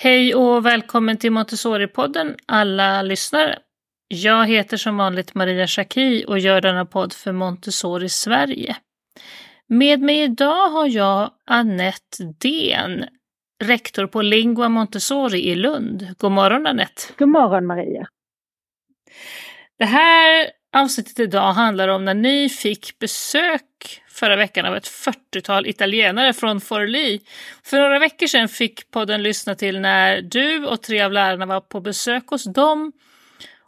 Hej och välkommen till Montessori-podden alla lyssnare. Jag heter som vanligt Maria Schacki och gör denna podd för Montessori Sverige. Med mig idag har jag Annette Den, rektor på Lingua Montessori i Lund. God morgon Annette! God morgon Maria! Det här avsnittet idag handlar om när ni fick besök förra veckan av ett 40-tal italienare från Forli. För några veckor sedan fick podden lyssna till när du och tre av lärarna var på besök hos dem.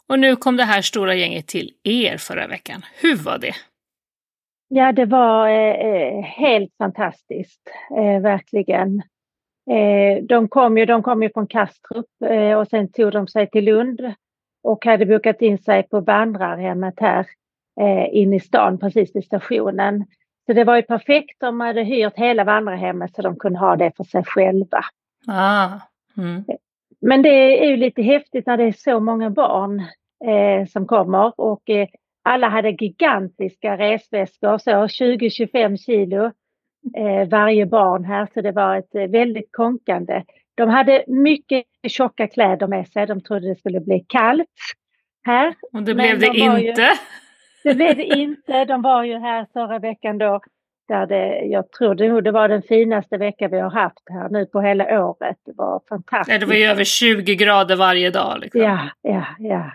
Och nu kom det här stora gänget till er förra veckan. Hur var det? Ja, det var eh, eh helt fantastiskt, eh, verkligen. Eh, de, kom ju, de kom ju från Kastrup eh, och sen tog de sig till Lund och hade bokat in sig på vandrarhemmet här eh, in i stan precis vid stationen. Så det var ju perfekt. De hade hyrt hela vandrarhemmet så de kunde ha det för sig själva. Ah. Mm. Men det är ju lite häftigt när det är så många barn eh, som kommer och eh, alla hade gigantiska resväskor, så 20-25 kilo eh, varje barn här, så det var ett eh, väldigt konkande. De hade mycket tjocka kläder med sig, de trodde det skulle bli kallt här. Och det blev det de inte? Ju, det blev det inte. De var ju här förra veckan då. Där det, jag tror det, det var den finaste vecka vi har haft här nu på hela året. Det var fantastiskt. Ja, det var ju över 20 grader varje dag. Liksom. Ja, ja, ja.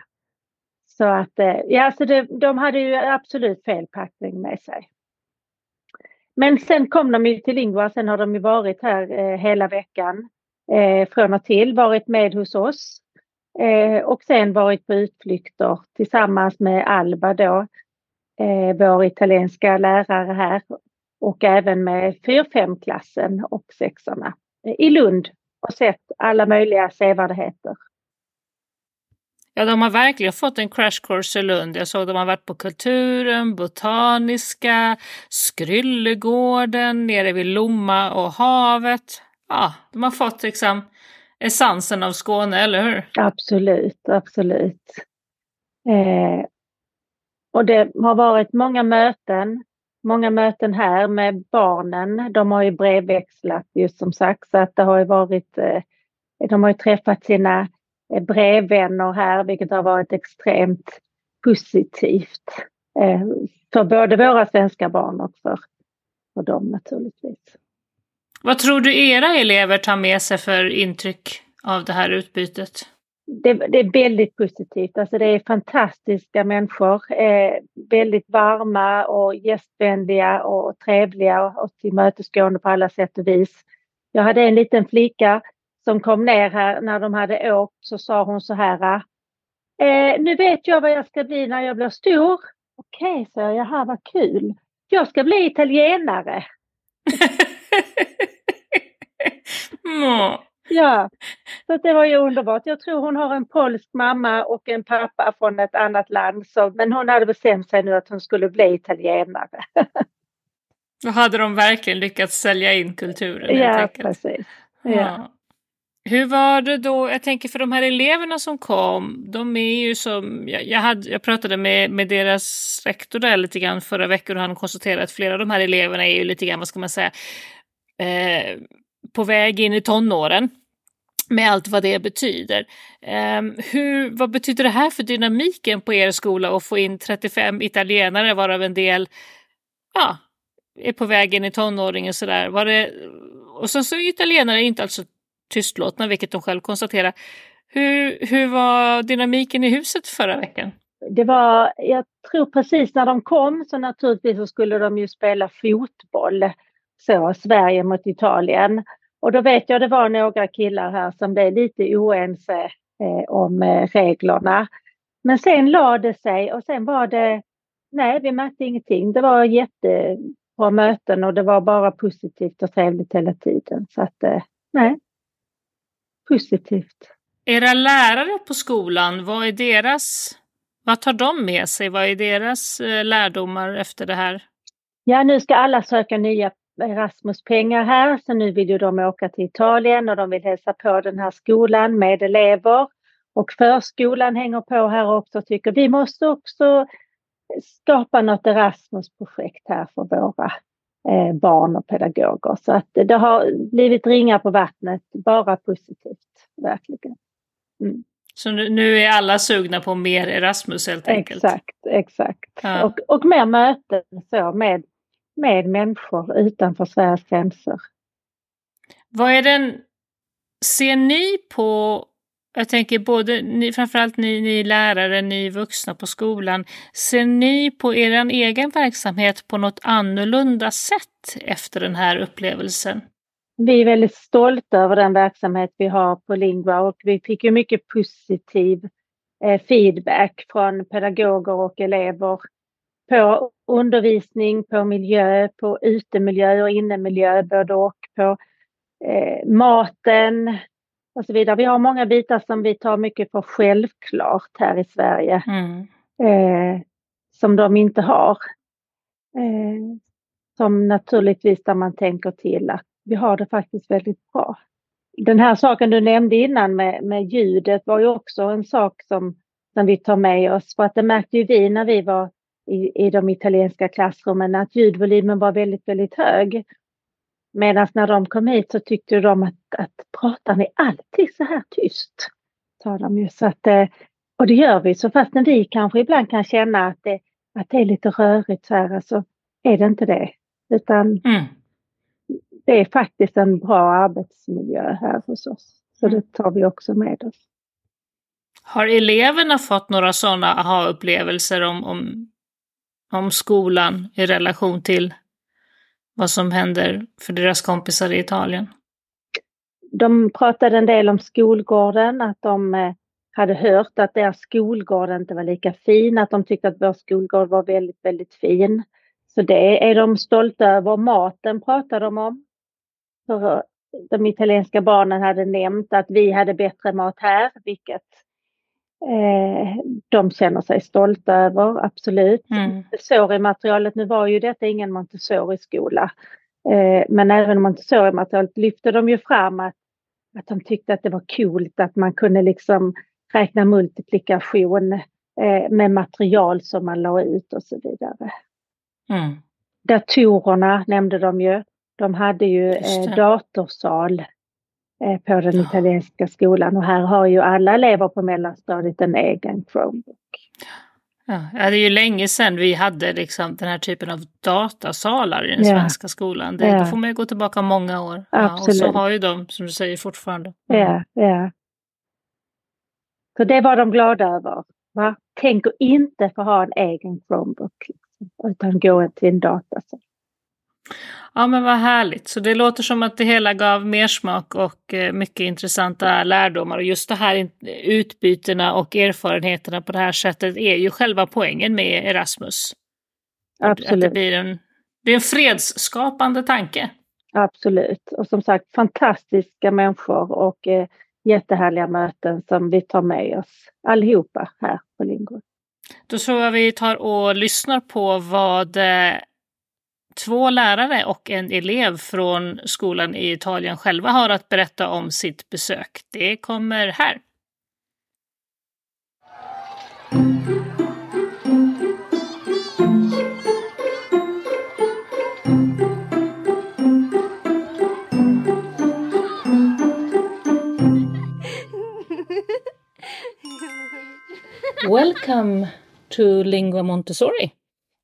Så att, eh, ja, så det, de hade ju absolut fel packning med sig. Men sen kom de ju till Lingua, sen har de ju varit här eh, hela veckan eh, från och till, varit med hos oss Eh, och sen varit på utflykter tillsammans med Alba då, eh, vår italienska lärare här och även med 4-5-klassen och sexorna eh, i Lund och sett alla möjliga sevärdheter. Ja, de har verkligen fått en crash course i Lund. Jag såg att de har varit på Kulturen, Botaniska, Skryllegården, nere vid Lomma och havet. Ja, de har fått liksom essensen av Skåne, eller hur? Absolut, absolut. Eh, och det har varit många möten, många möten här med barnen. De har ju brevväxlat just som sagt så att det har ju varit, eh, de har ju träffat sina eh, brevvänner här vilket har varit extremt positivt. Eh, för både våra svenska barn och för, för dem naturligtvis. Vad tror du era elever tar med sig för intryck av det här utbytet? Det, det är väldigt positivt. Alltså det är fantastiska människor. Eh, väldigt varma och gästvänliga och trevliga och tillmötesgående på alla sätt och vis. Jag hade en liten flicka som kom ner här när de hade åkt så sa hon så här. Eh, nu vet jag vad jag ska bli när jag blir stor. Okej, okay, så jag. Jaha, vad kul. Jag ska bli italienare. mm. Ja, så det var ju underbart. Jag tror hon har en polsk mamma och en pappa från ett annat land. Så, men hon hade bestämt sig nu att hon skulle bli italienare. Då hade de verkligen lyckats sälja in kulturen. Ja, precis. Ja. ja. Hur var det då, jag tänker för de här eleverna som kom, de är ju som, jag, jag, hade, jag pratade med, med deras rektor där lite grann förra veckan och han konstaterade att flera av de här eleverna är ju lite grann, vad ska man säga, eh, på väg in i tonåren med allt vad det betyder. Um, hur, vad betyder det här för dynamiken på er skola att få in 35 italienare varav en del ja, är på väg in i tonåringen sådär. Var det, och sen så är italienare inte alltså tystlåtna, vilket de själv konstaterar. Hur, hur var dynamiken i huset förra veckan? Det var, jag tror precis när de kom så naturligtvis så skulle de ju spela fotboll. Så, Sverige mot Italien. Och då vet jag det var några killar här som blev lite oense eh, om eh, reglerna. Men sen lade det sig och sen var det, nej vi märkte ingenting. Det var jättebra möten och det var bara positivt och trevligt hela tiden. Så att eh, nej, positivt. Era lärare på skolan, vad är deras, vad tar de med sig? Vad är deras eh, lärdomar efter det här? Ja, nu ska alla söka nya Erasmus-pengar här så nu vill ju de åka till Italien och de vill hälsa på den här skolan med elever. Och förskolan hänger på här också och tycker vi måste också skapa något Erasmus-projekt här för våra eh, barn och pedagoger. Så att det har blivit ringar på vattnet, bara positivt, verkligen. Mm. Så nu är alla sugna på mer Erasmus helt enkelt? Exakt, exakt. Ja. Och, och mer möten så med, med människor utanför Sveriges gränser. Vad är den, ser ni på, jag tänker både, ni, framförallt ni, ni lärare, ni vuxna på skolan, ser ni på er egen verksamhet på något annorlunda sätt efter den här upplevelsen? Vi är väldigt stolta över den verksamhet vi har på Lingua och vi fick ju mycket positiv eh, feedback från pedagoger och elever på undervisning, på miljö, på utemiljö och innemiljö både och, på eh, maten och så vidare. Vi har många bitar som vi tar mycket för självklart här i Sverige. Mm. Eh, som de inte har. Eh, som naturligtvis där man tänker till att vi har det faktiskt väldigt bra. Den här saken du nämnde innan med, med ljudet var ju också en sak som, som vi tar med oss. För att det märkte ju vi när vi var i, i de italienska klassrummen att ljudvolymen var väldigt, väldigt hög. Medan när de kom hit så tyckte de att, att pratar ni alltid så här tyst? Sa de ju. Så att, eh, och det gör vi, så fastän vi kanske ibland kan känna att det, att det är lite rörigt så här, så är det inte det. Utan mm det är faktiskt en bra arbetsmiljö här hos oss. Så mm. det tar vi också med oss. Har eleverna fått några sådana aha-upplevelser om, om, om skolan i relation till vad som händer för deras kompisar i Italien? De pratade en del om skolgården, att de eh, hade hört att deras skolgård inte var lika fin, att de tyckte att vår skolgård var väldigt, väldigt fin. Så det är de stolta över. Maten pratade de om. För eh, de italienska barnen hade nämnt att vi hade bättre mat här, vilket eh, de känner sig stolta över, absolut. Mm. Montessori-materialet, nu var ju detta ingen Montessori-skola, eh, men även Montessori-materialet lyfte de ju fram att, att de tyckte att det var coolt att man kunde liksom räkna multiplikation eh, med material som man la ut och så vidare. Mm. Datorerna nämnde de ju. De hade ju eh, datorsal på den italienska skolan och här har ju alla elever på mellanstadiet en egen Chromebook. Ja, det är ju länge sedan vi hade liksom den här typen av datasalar i den ja. svenska skolan. Det, ja. Då får man ju gå tillbaka många år. Och så har ju de, som du säger, fortfarande. Ja, ja. Så det var de glada över. Va? Tänk att inte få ha en egen Chromebook, liksom, utan gå till en datasal. Ja men vad härligt. Så det låter som att det hela gav mer smak och eh, mycket intressanta lärdomar. Och just det här utbytena och erfarenheterna på det här sättet är ju själva poängen med Erasmus. Absolut. Att det blir en, det är en fredsskapande tanke. Absolut. Och som sagt fantastiska människor och eh, jättehärliga möten som vi tar med oss allihopa här på Linggo. Då tror jag vi tar och lyssnar på vad eh, två lärare och en elev från skolan i Italien själva har att berätta om sitt besök. Det kommer här. Welcome to Lingua Montessori.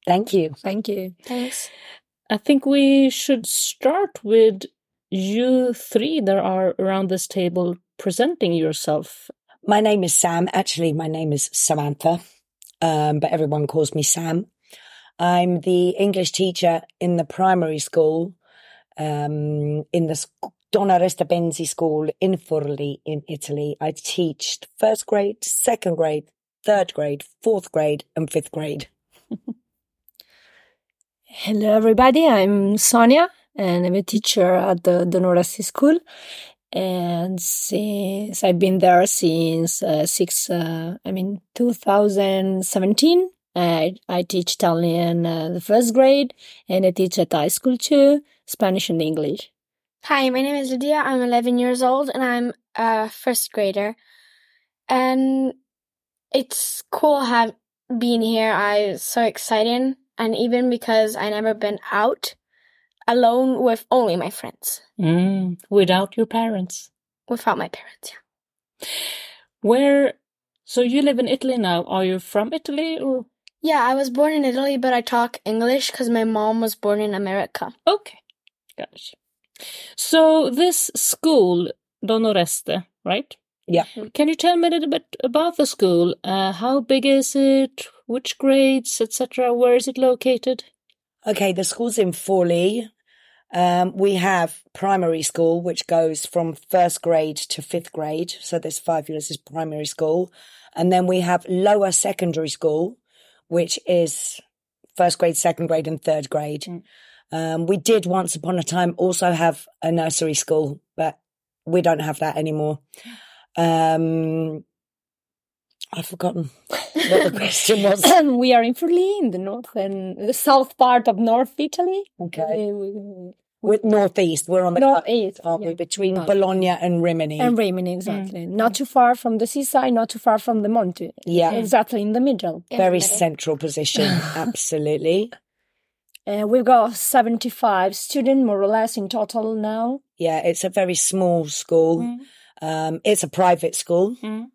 Thank you. Thank you. Thanks. I think we should start with you three that are around this table presenting yourself. My name is Sam. Actually, my name is Samantha, um, but everyone calls me Sam. I'm the English teacher in the primary school, um, in the Don Oreste Benzi school in Forli in Italy. I teach first grade, second grade, third grade, fourth grade, and fifth grade. Hello, everybody. I'm Sonia, and I'm a teacher at the Don Oreste School. And since I've been there since uh, six, uh, I mean, 2017, I, I teach Italian uh, the first grade, and I teach at high school too, Spanish and English. Hi, my name is Lydia. I'm 11 years old, and I'm a first grader. And it's cool have being here. I'm so excited and even because I never been out alone with only my friends, Mm, without your parents. without my parents. Yeah. Where? So you live in Italy now. Are you from Italy or? Yeah, I was born in Italy, but I talk English because my mom was born in America. Okay, gotcha. So this school, Don Oreste, right? Yeah. Can you tell me a little bit about the school? Uh, how big is it? Which grades, etc.? Where is it located? Okay, the school's in Forli. Um, we have primary school, which goes from first grade to fifth grade. So there's five years is primary school. And then we have lower secondary school, which is first grade, second grade, and third grade. Mm. Um, we did once upon a time also have a nursery school, but we don't have that anymore. Um, I've forgotten what the question was. we are in Forli, in the north and the south part of North Italy. Okay. Uh, we- We're northeast. We're on the Northeast, aren't we? Between But- Bologna and Rimini. And Rimini, exactly. Not too far from the seaside, not too far from the Monte. yeah. Exactly in the middle. In Very the central position. Absolutely. Uh, we've got 75 students, more or less, in total now. Yeah. It's a very small school. Mm. Um, it's a private school. Mm.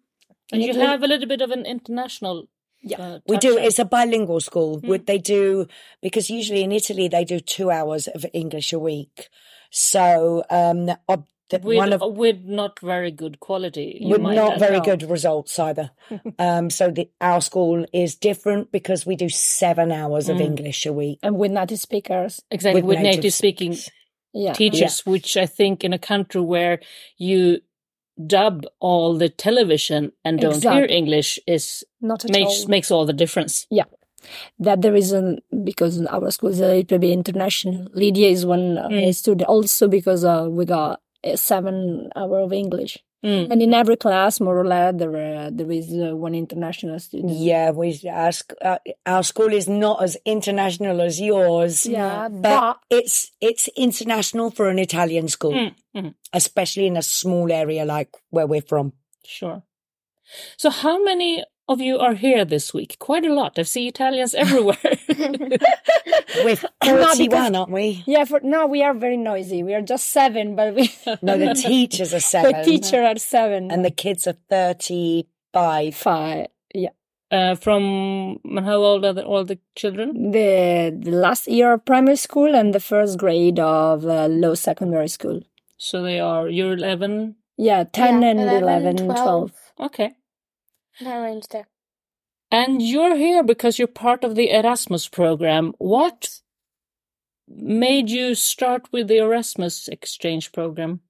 And you have a little bit of an international. Yeah. uh, We do. on- It's a bilingual school. Would They do, because usually in Italy they do two hours of English a week. So, um, ob- the- with, one of, with not very good quality. you with might not very no. good results either. um, so the, our school is different because we do seven hours of Mm. English a week. And with native speakers. Exactly, with with, native native, speaking Yeah. teachers, which I think in a country where you dub all the television and don't hear English is Not at makes all. makes all the difference. Yeah, that the reason because our school is a little bit international. Lydia is one Mm. student also because uh, we got uh, seven hour of English, Mm. and in every class, more or less, there uh, there is uh, one international student. Yeah, we our, sc- uh, our school is not as international as yours. Yeah, but but it's it's international for an Italian school, Mm, mm. especially in a small area like where we're from. Sure. So how many of you are here this week? Quite a lot. I see Italians everywhere. We're forty-one, aren't we? yeah, for now we are very noisy. We are just seven, but we No, the teachers are seven, the teacher are seven and the kids are thirty-five. five. Yeah, uh, from how old are the, all the children? the the last year of primary school and the first grade of uh, low secondary school. So they are you're eleven. Yeah, ten Yeah, and 11, 11, 12. 12. Okay. That range there. And you're here because you're part of the Erasmus program. What made you start with the Erasmus exchange program?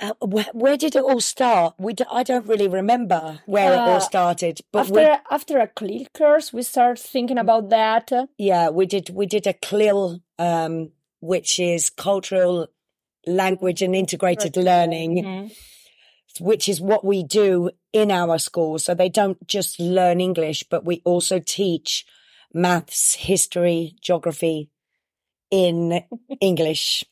Uh, where, where did it all start? We d- I don't really remember where it all Uh, started, but we, After after a CLIL course, we start thinking about that. yeah, we did we did a CLIL, um, which is cultural language and integrated learning. Mm. Which is what we do in our school. So they don't just learn English, but we also teach maths, history, geography in English.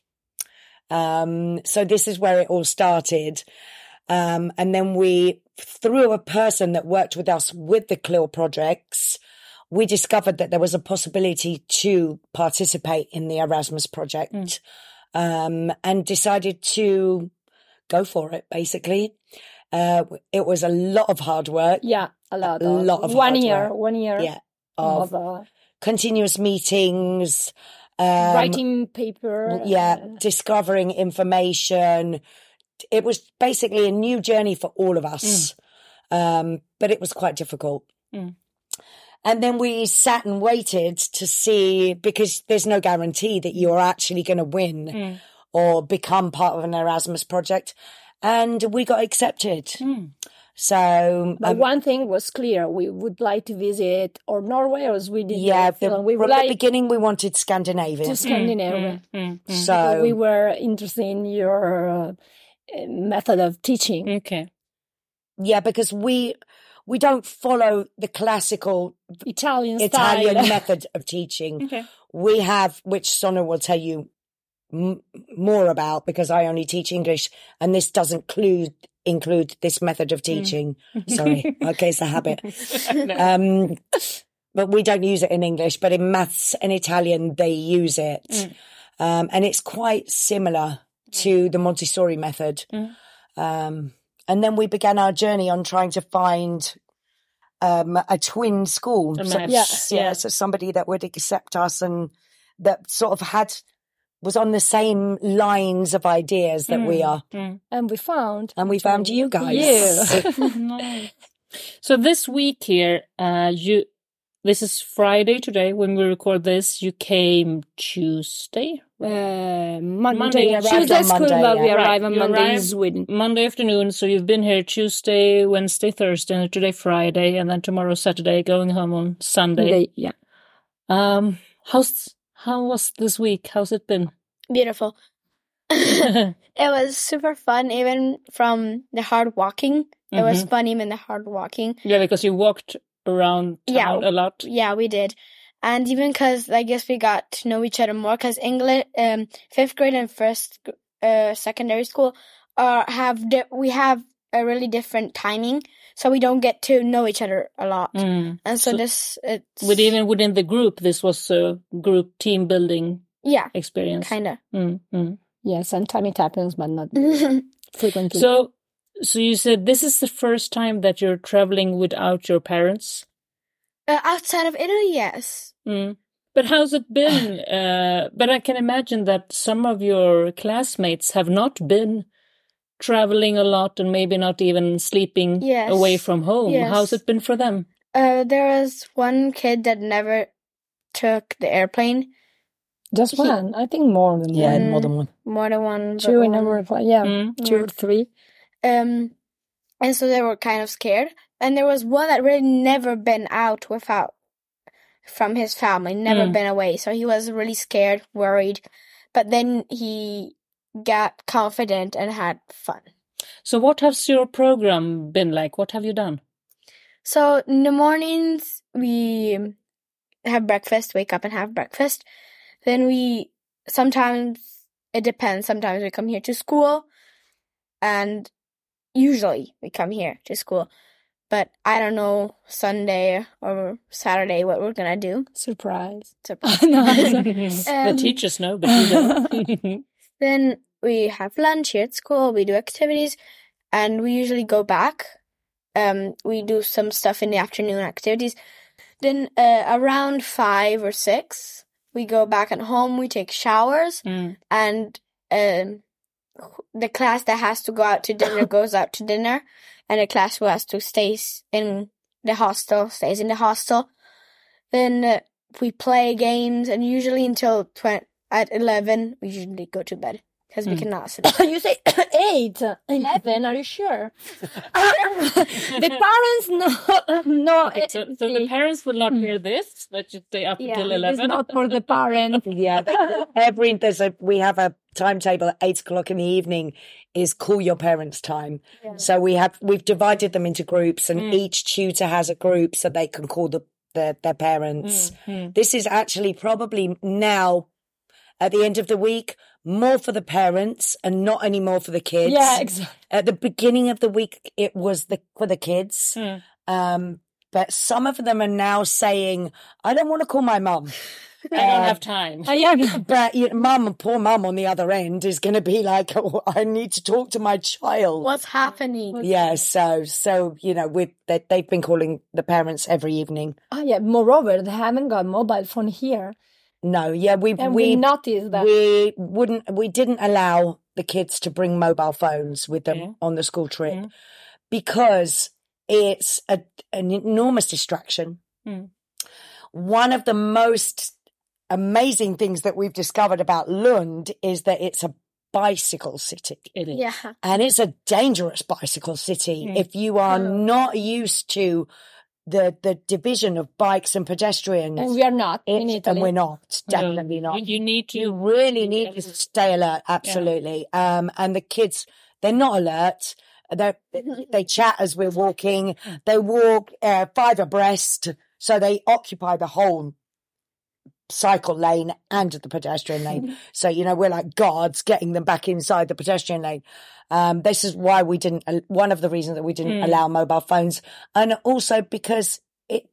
Um, so this is where it all started. Um, and then we, through a person that worked with us with the CLIL projects, we discovered that there was a possibility to participate in the Erasmus project, um, and decided to go for it, basically. Uh, it was a lot of hard work. Yeah, a lot. A of, lot of one hard year, work. one year Yeah. Of uh, continuous meetings, um, writing paper. yeah, uh, discovering information. It was basically a new journey for all of us. Um, but it was quite difficult. Mm. And then we sat and waited to see because there's no guarantee that you're actually going to win Mm. Or become part of an Erasmus project. And we got accepted. Mm. So, But um, one thing was clear: we would like to visit or Norway or Sweden. yeah, or the, we would from the beginning, we wanted Scandinavia. to Scandinavia. Mm, mm, mm. So, we were interested in your uh, uh, method of teaching. Okay. yeah, because we, we don't follow the classical Italian, Italian style. method of teaching. Okay. We have, which Sonia will tell you m- more about because I only teach English and this doesn't include, include this method of teaching. Sorry. okay. It's a habit. Um, but we don't use it in English, but in maths and Italian, they use it. Um, and it's quite similar to the Montessori method. Mm. Um, and then we began our journey on trying to find um, a twin school. A So- yeah. yeah. So somebody that would accept us and that sort of had was on the same lines of ideas that we are. Mm. And we found. And we found you guys. You. Nice. So this week here, uh, you this is Friday today when we record this. You came Tuesday, Uh, Monday. Monday, Tuesday school, Monday, but we arrive Right, on you Monday in Sweden. Monday afternoon. So you've been here Tuesday, Wednesday, Thursday, and today Friday, and then tomorrow Saturday, going home on Sunday. They- yeah. Um, how's how was this week? How's it been? Beautiful. it was super fun, even from the hard walking. It was Mhm. fun, even the hard walking. Yeah, because you walked around Yeah. town a lot. Yeah, we did. And even because I guess we got to know each other more because English, um, fifth grade and first, uh, secondary school are have, di- we have a really different timing. So we don't get to know each other a lot. Mm. And so, So- this, it's, With even within the group, this was a group team building yeah, experience. kind of. Mm, mm. Yeah, sometimes it happens, but not uh, frequently. So, so you said this is the first time that you're traveling without your parents. outside of Italy, yes. Mm. But how's it been? uh, but I can imagine that some of your classmates have not been traveling a lot and maybe not even sleeping Yes. away from home. Yes. How's it been for them? Uh, there was one kid that never took the airplane. Just he- one. I think more than Yeah, one. more than one. More than one. Two in number of, yeah, Mm. two or three. Um, and so they were kind of scared. And there was one that really never been out without from his family, never Mm. been away. So he was really scared, worried. But then he got confident and had fun. So, what has your program been like? What have you done? So in the mornings we have breakfast, wake up and have breakfast. Then we sometimes it depends. Sometimes we come here to school, and usually we come here to school. But I don't know Sunday or Saturday what we're gonna do. Surprise. Surprise. the Um, teachers know, but you don't. Then we have lunch here at school. We do activities, and we usually go back. Um, we do some stuff in the afternoon activities. Then uh, around five or six, we go back at home. We take showers, Mm. and um, the class that has to go out to dinner goes out to dinner, and the class who has to stays in the hostel stays in the hostel. Then uh, we play games, and usually until tw- at eleven, we usually go to bed because we Mm. cannot sleep. you say eight, eleven. Are you sure? the parents know. no, Okay, so, so the parents will not hear this, but you stay up Yeah, until it's not for the parents. Yeah, every there's a we have a timetable at eight o'clock in the evening is call your parents time. Yeah. So we have we've divided them into groups, and Mm. each tutor has a group so they can call the their, their parents. Mm, This is actually probably now at the end of the week more for the parents and not anymore for the kids. Yeah, exactly. At the beginning of the week, it was the for the kids. mm. Um, but some of them are now saying, "I don't want to call my mum." I don't have time. I am. But you know, mum, poor mum on the other end is going to be like, oh, I need to talk to my child. What's happening? Yeah, so so you know, with they, they've been calling the parents every evening. Oh, yeah. Moreover, they haven't got mobile phone here, No, yeah, we and we we noticed that. we wouldn't we didn't allow the kids to bring mobile phones with them Yeah. on the school trip Mm. because it's a, an enormous distraction. Mm. One of the most amazing things that we've discovered about Lund is that it's a bicycle city. It is. Yeah. And it's a dangerous bicycle city Mm. if you are Oh. not used to the the division of bikes and pedestrians. and we are not in It's- Italy. and we're not, No, definitely not. You, you need to. You really need to stay alert, absolutely. Um, and the kids, they're not alert. They they chat as we're walking. They walk uh, five abreast, so they occupy the whole cycle lane and the pedestrian lane. so you know we're like guards getting them back inside the pedestrian lane. Um, this is why we didn't. One of the reasons that we didn't Mm. allow mobile phones, and also because it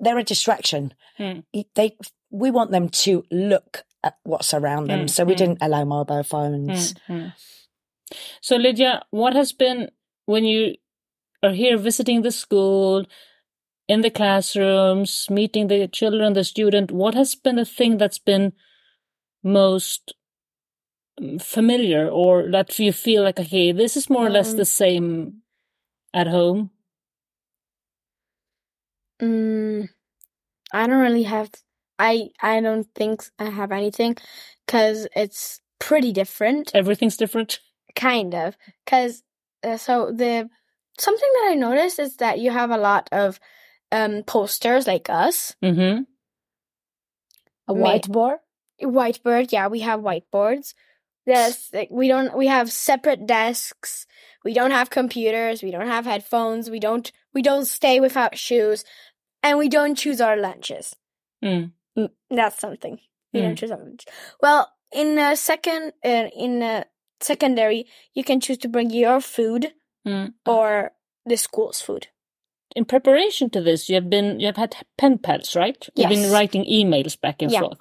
they're a distraction. Mm. They we want them to look at what's around them. Mm, So we mm. didn't allow mobile phones. Mm, mm. So, Lydia, what has been when you are here visiting the school, in the classrooms, meeting the children, the student? What has been the thing that's been most mm, familiar, or that you feel like, okay, this is more or less Um, the same at home? Mm, I don't really have. I I don't think I have anything, cause it's pretty different. Everything's different. Kind of, cause uh, so the something that I noticed is that you have a lot of um posters like us. Mm-hmm. A whiteboard. Whiteboard, yeah, we have whiteboards. Yes, like we don't. We have separate desks. We don't have computers. We don't have headphones. We don't. We don't stay without shoes, and we don't choose our lunches. Mm. That's something. We Mm. don't choose our lunch. Well, in a second, uh, in a secondary, you can choose to bring your food Mm. or the school's food. In preparation to this, you have been you have had pen pals, right? Yes. You've been writing emails back and Yeah. forth.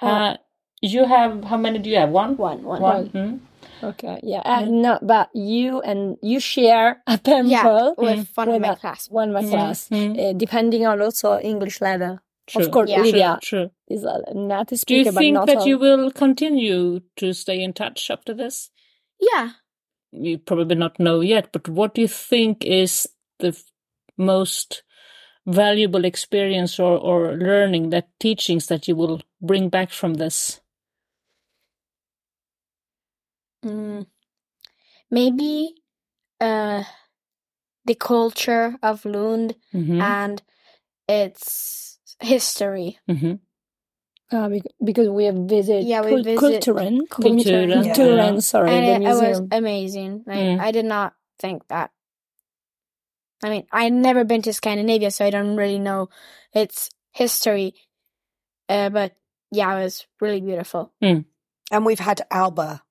Uh, you have how many do you have? One. One, one, One. Mm. Okay, yeah. Uh, no, but you and you share a pen Yeah, pal with one of my class. one of my Mm, class, mm. uh, depending on also English level. True. Of course, Yeah. Lydia True. is a native Do speaker, you but think not that all. you will continue to stay in touch after this? Yeah. You probably not know yet, but what do you think is the f- most valuable experience or, or learning that teachings that you will bring back from this? Mm, maybe uh, the culture of Lund Mm-hmm. and its history. mm-hmm. Uh, because we have visited Yeah, we cul- visit Kulturen, Kulturen, Kulturen, yeah. sorry, and the it, it was amazing. Like, Mm. I did not think that. I mean, I've never been to Scandinavia, so I don't really know its history. Uh, but yeah, it was really beautiful. And we've had Alba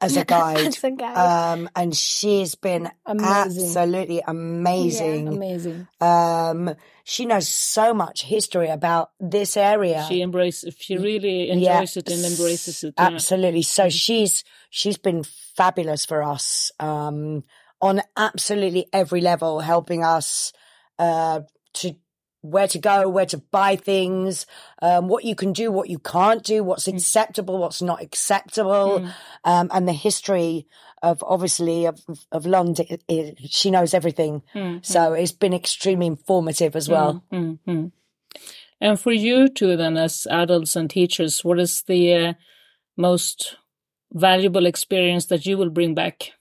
as a guide. As a guide. um, and she's been Amazing. absolutely amazing. Amazing. Um, she knows so much history about this area. She embraces, she really Yeah, enjoys it and embraces it. yeah. Absolutely. So she's she's been fabulous for us um, on absolutely every level, helping us uh, to where to go, where to buy things, um, what you can do, what you can't do, what's acceptable, what's not acceptable, Mm. um, and the history of obviously of of Lund. It, it, she knows everything, Mm, so it's been extremely informative as well. Mm, mm, mm. And for you two, then, as adults and teachers, what is the uh, most valuable experience that you will bring back?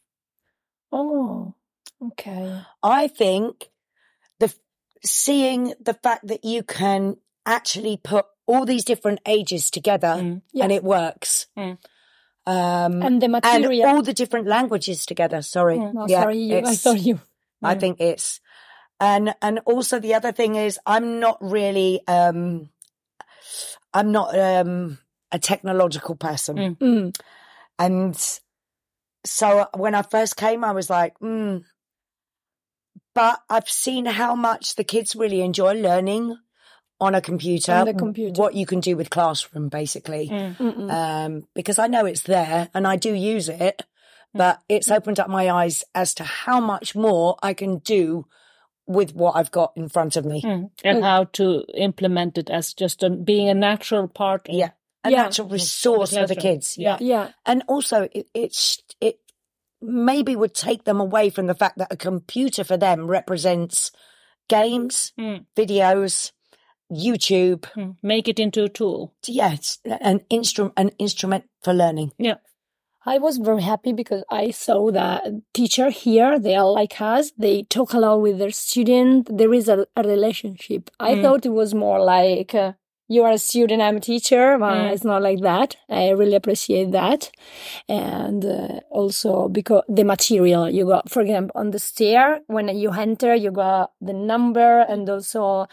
Oh, okay. I think the seeing the fact that you can actually put all these different ages together Mm. Yeah. and it works. Mm. Um, And the material. and all the different languages together. Sorry. Mm. no, Yeah, sorry, you, I thought you. I think it's, and, and also the other thing is I'm not really, um, I'm not, um, a technological person. Mm. And so when I first came, I was like, mm. But I've seen how much the kids really enjoy learning on a computer. On the computer. What you can do with classroom, basically. Mm. Um, because I know it's there and I do use it, but it's opened up my eyes as to how much more I can do with what I've got in front of me. Mm. And how to implement it as just a, being a natural part. Of, Yeah. A Yeah. natural resource for the kids. Yeah. yeah. And also, it, it's it maybe would take them away from the fact that a computer for them represents games, Mm. videos, YouTube. Mm. Make it into a tool. Yeah, it's an instrument, an instrument for learning. Yeah. I was very happy because I saw that teacher here, they are like us. They talk a lot with their student. There is a, a relationship. I Mm. thought it was more like uh, you are a student, I'm a teacher, but Mm. it's not like that. I really appreciate that. And uh, also because the material you got, for example, on the stair, when you enter, you got the number and also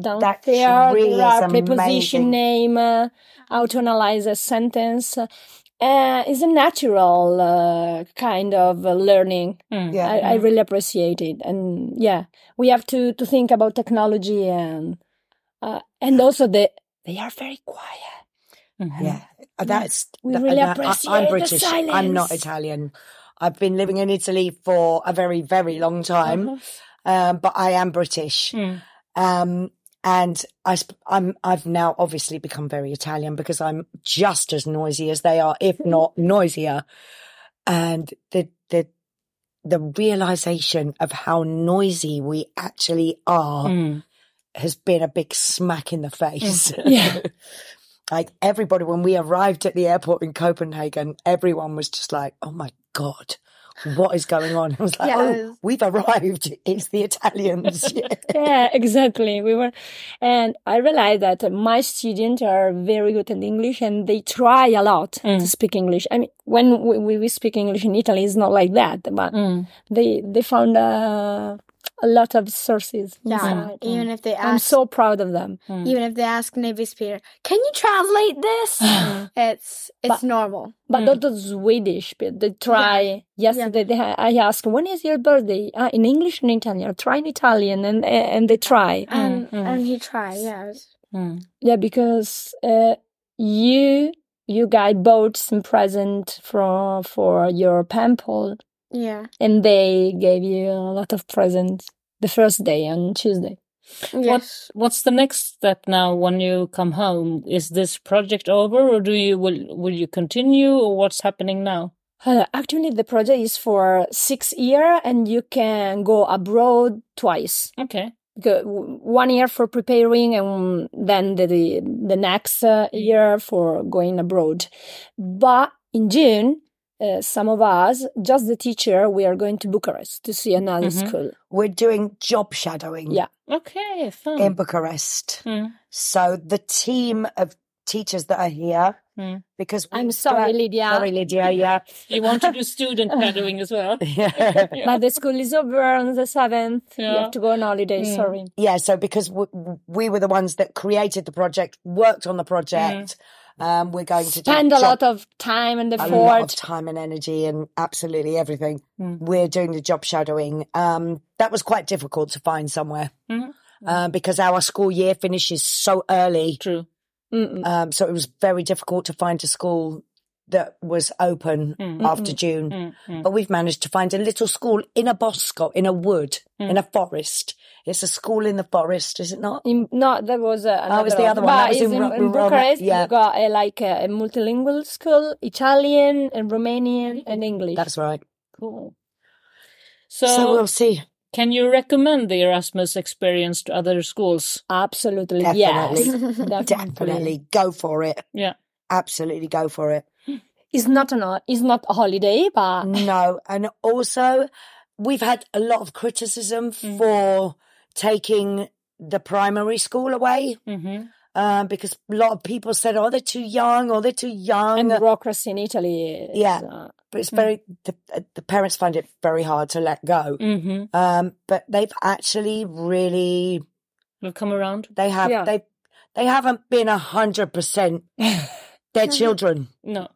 down That there, really there are preposition amazing. name, uh, how to analyze a sentence. Uh, it's a natural uh, kind of uh, learning. Mm. Yeah. I, I really appreciate it, and yeah, we have to to think about technology and uh, and also the they are very quiet. Mhm. Yeah, Uh, that's We that- really that- I- appreciate I'm the British. I'm not. Italian. I've been living in Italy for a very, very long time, Uh-huh. um, but I am British. Mm. Um, and I, I'm. I've now obviously become very Italian because I'm just as noisy as they are, if not noisier. And the, the, the realization of how noisy we actually are Mm. Has been a big smack in the face. Yeah. like everybody, when we arrived at the airport in Copenhagen, everyone was just like, oh my God, what is going on? I was like, Yeah, oh, we've arrived. It's the Italians. Yeah. yeah, exactly. We were, and I realized that my students are very good at English and they try a lot Mm. to speak English. I mean, when we, we, we speak English in Italy, it's not like that, but Mm. they, they found uh, a lot of sources. Yeah, inside. even if they I'm so proud of them. Mm. even if they ask native speaker, can you translate this? it's it's But- normal. But Mm. not the Swedish, but they try. Yesterday, they, I asked, when is your birthday? Ah, in English and Italian. Try in Italian, and and they try. And mm. and he tried. Yeah, Mm. Yeah, because uh, you you guys bought some present for for your pample, yeah. and they gave you a lot of presents the first day on Tuesday. What What's the next step now when you come home? Is this project over, or do you will will you continue, or what's happening now? Uh, actually, the project is for six year, and you can go abroad twice. Okay. One year for preparing, and then the the, the next uh, year for going abroad. But in June, uh, some of us, just the teacher, we are going to Bucharest to see another Mhm. school. We're doing job shadowing Yeah. Okay. Fun. in Bucharest. Mm. So the team of teachers that are here, Mm. because I'm we- sorry, Lydia. Sorry, Lydia. Yeah. You want to do student shadowing as well? Yeah. But the school is over on the seventh. You Yeah. have to go on holiday. Mm. Sorry. yeah. So because we, we were the ones that created the project, worked on the project, um, we're going to Spend a job- lot of time and a lot of time and energy and absolutely everything. Mm. We're doing the job shadowing. Um, that was quite difficult to find somewhere. Mhm. Uh, because our school year finishes so early. True. Um, so it was very difficult to find a school that was open Mm. after June. Mm. Mm. But we've managed to find a little school in a bosco, in a wood, Mm. in a forest. It's a school in the forest, is it not? In, no, that was uh, Oh, it was the other one. But That was it's in in, Ro- in Bucharest. yeah. You got a, like a, a multilingual school, Italian and Romanian and English. That's right. Cool. So, So, we'll see. can you recommend the Erasmus experience to other schools? Absolutely, Definitely. yes, definitely. Definitely go for it. Yeah. Absolutely go for it. It's not an it's not a holiday, but No. And also, we've had a lot of criticism Mm. for taking the primary school away. Mm-hmm. Um, because a lot of people said, "Oh, they're too young," or "They're too young." and bureaucracy in Italy. Is, Yeah. uh, but it's very the, the parents find it very hard to let go. Mm-hmm. Um, but they've actually really Will come around. they have Yeah. they they haven't been a hundred percent their children. No.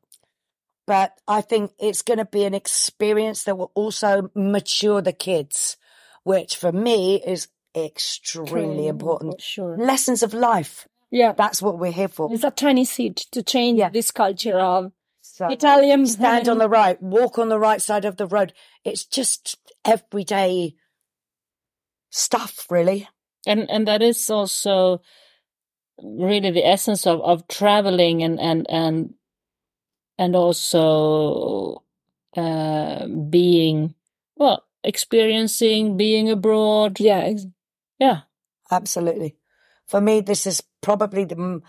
But I think it's going to be an experience that will also mature the kids, which for me is extremely important. Sure. Lessons of life. Yeah. That's what we're here for. It's a tiny seed to change Yeah. this culture of So Italian stand on the right, walk on the right side of the road. It's just everyday stuff, really. and and that is also really the essence of of traveling and and and and also uh being well experiencing being abroad Yeah, ex- yeah Absolutely. For me, this is probably the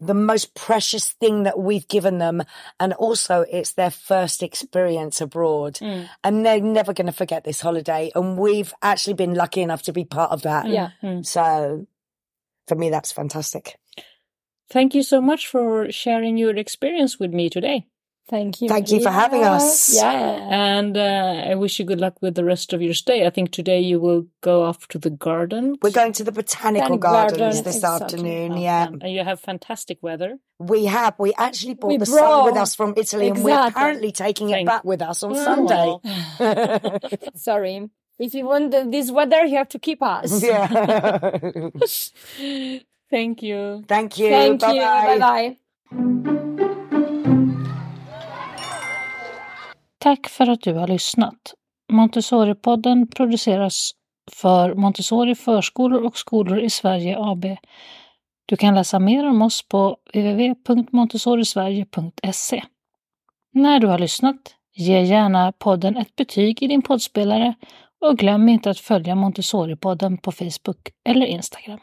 the most precious thing that we've given them, and also it's their first experience abroad, Mm. and they're never going to forget this holiday. And we've actually been lucky enough to be part of that. Yeah. Mm. So, for me, that's fantastic. Thank you so much for sharing your experience with me today thank you. Thank you for having us. Yeah. and uh, i wish you good luck with the rest of your stay i think today you will go off to the garden We're going to the botanical Botanic gardens garden, this exactly. afternoon. Oh, Yeah, and you have fantastic weather we have. We actually brought We the sun with us from Italy, and we're Exactly. currently taking it back with us on Oh, Sunday. well. Sorry. If you want this weather, you have to keep us. yeah. thank you Thank you. Thank Bye you. bye. Bye. Tack för att du har lyssnat. Montessori-podden produceras för Montessori förskolor och skolor i Sverige AB. Du kan läsa mer om oss på www.montessorisverige.se. När du har lyssnat, ge gärna podden ett betyg i din poddspelare och glöm inte att följa Montessori-podden på Facebook eller Instagram.